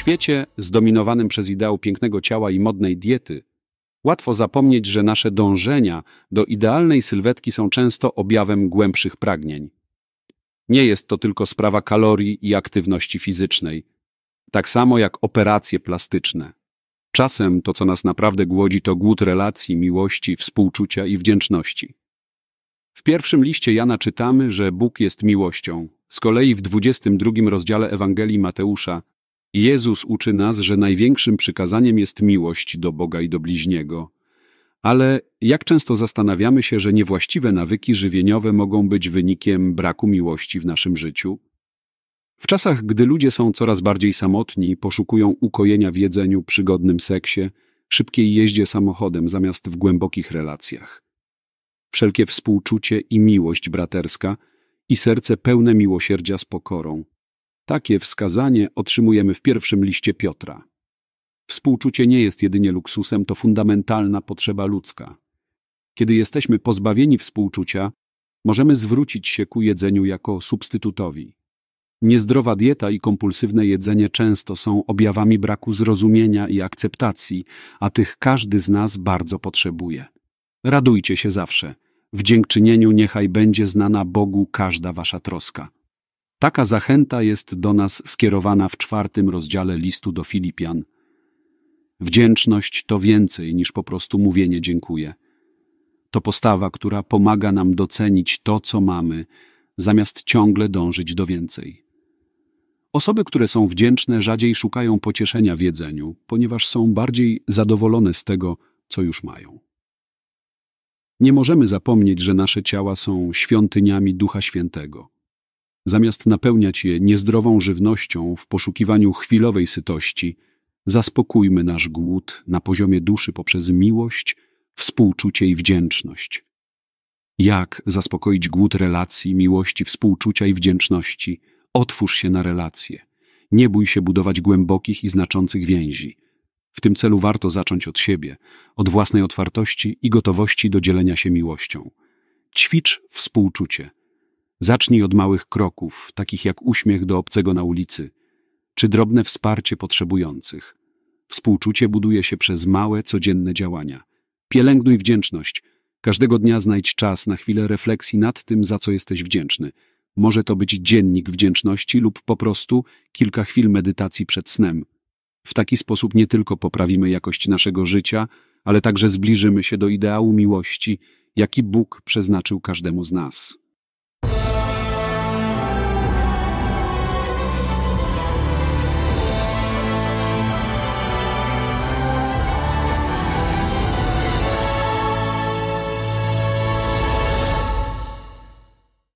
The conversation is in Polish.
świecie zdominowanym przez ideał pięknego ciała i modnej diety, łatwo zapomnieć, że nasze dążenia do idealnej sylwetki są często objawem głębszych pragnień. Nie jest to tylko sprawa kalorii i aktywności fizycznej, tak samo jak operacje plastyczne. Czasem to, co nas naprawdę głodzi, to głód relacji, miłości, współczucia i wdzięczności. W pierwszym liście Jana czytamy, że Bóg jest miłością. Z kolei w 22 rozdziale Ewangelii Mateusza Jezus uczy nas, że największym przykazaniem jest miłość do Boga i do bliźniego. Ale jak często zastanawiamy się, że niewłaściwe nawyki żywieniowe mogą być wynikiem braku miłości w naszym życiu? W czasach, gdy ludzie są coraz bardziej samotni, poszukują ukojenia w jedzeniu, przygodnym seksie, szybkiej jeździe samochodem zamiast w głębokich relacjach. Wszelkie współczucie i miłość braterska i serce pełne miłosierdzia z pokorą. Takie wskazanie otrzymujemy w pierwszym liście Piotra. Współczucie nie jest jedynie luksusem, to fundamentalna potrzeba ludzka. Kiedy jesteśmy pozbawieni współczucia, możemy zwrócić się ku jedzeniu jako substytutowi. Niezdrowa dieta i kompulsywne jedzenie często są objawami braku zrozumienia i akceptacji, a tych każdy z nas bardzo potrzebuje. Radujcie się zawsze. W dziękczynieniu niechaj będzie znana Bogu każda wasza troska. Taka zachęta jest do nas skierowana w czwartym rozdziale listu do Filipian. Wdzięczność to więcej niż po prostu mówienie dziękuję. To postawa, która pomaga nam docenić to, co mamy, zamiast ciągle dążyć do więcej. Osoby, które są wdzięczne, rzadziej szukają pocieszenia w jedzeniu, ponieważ są bardziej zadowolone z tego, co już mają. Nie możemy zapomnieć, że nasze ciała są świątyniami Ducha Świętego. Zamiast napełniać je niezdrową żywnością w poszukiwaniu chwilowej sytości, zaspokójmy nasz głód na poziomie duszy poprzez miłość, współczucie i wdzięczność. Jak zaspokoić głód relacji, miłości, współczucia i wdzięczności? Otwórz się na relacje. Nie bój się budować głębokich i znaczących więzi. W tym celu warto zacząć od siebie, od własnej otwartości i gotowości do dzielenia się miłością. Ćwicz współczucie. Zacznij od małych kroków, takich jak uśmiech do obcego na ulicy, czy drobne wsparcie potrzebujących. Współczucie buduje się przez małe, codzienne działania. Pielęgnuj wdzięczność. Każdego dnia znajdź czas na chwilę refleksji nad tym, za co jesteś wdzięczny. Może to być dziennik wdzięczności lub po prostu kilka chwil medytacji przed snem. W taki sposób nie tylko poprawimy jakość naszego życia, ale także zbliżymy się do ideału miłości, jaki Bóg przeznaczył każdemu z nas.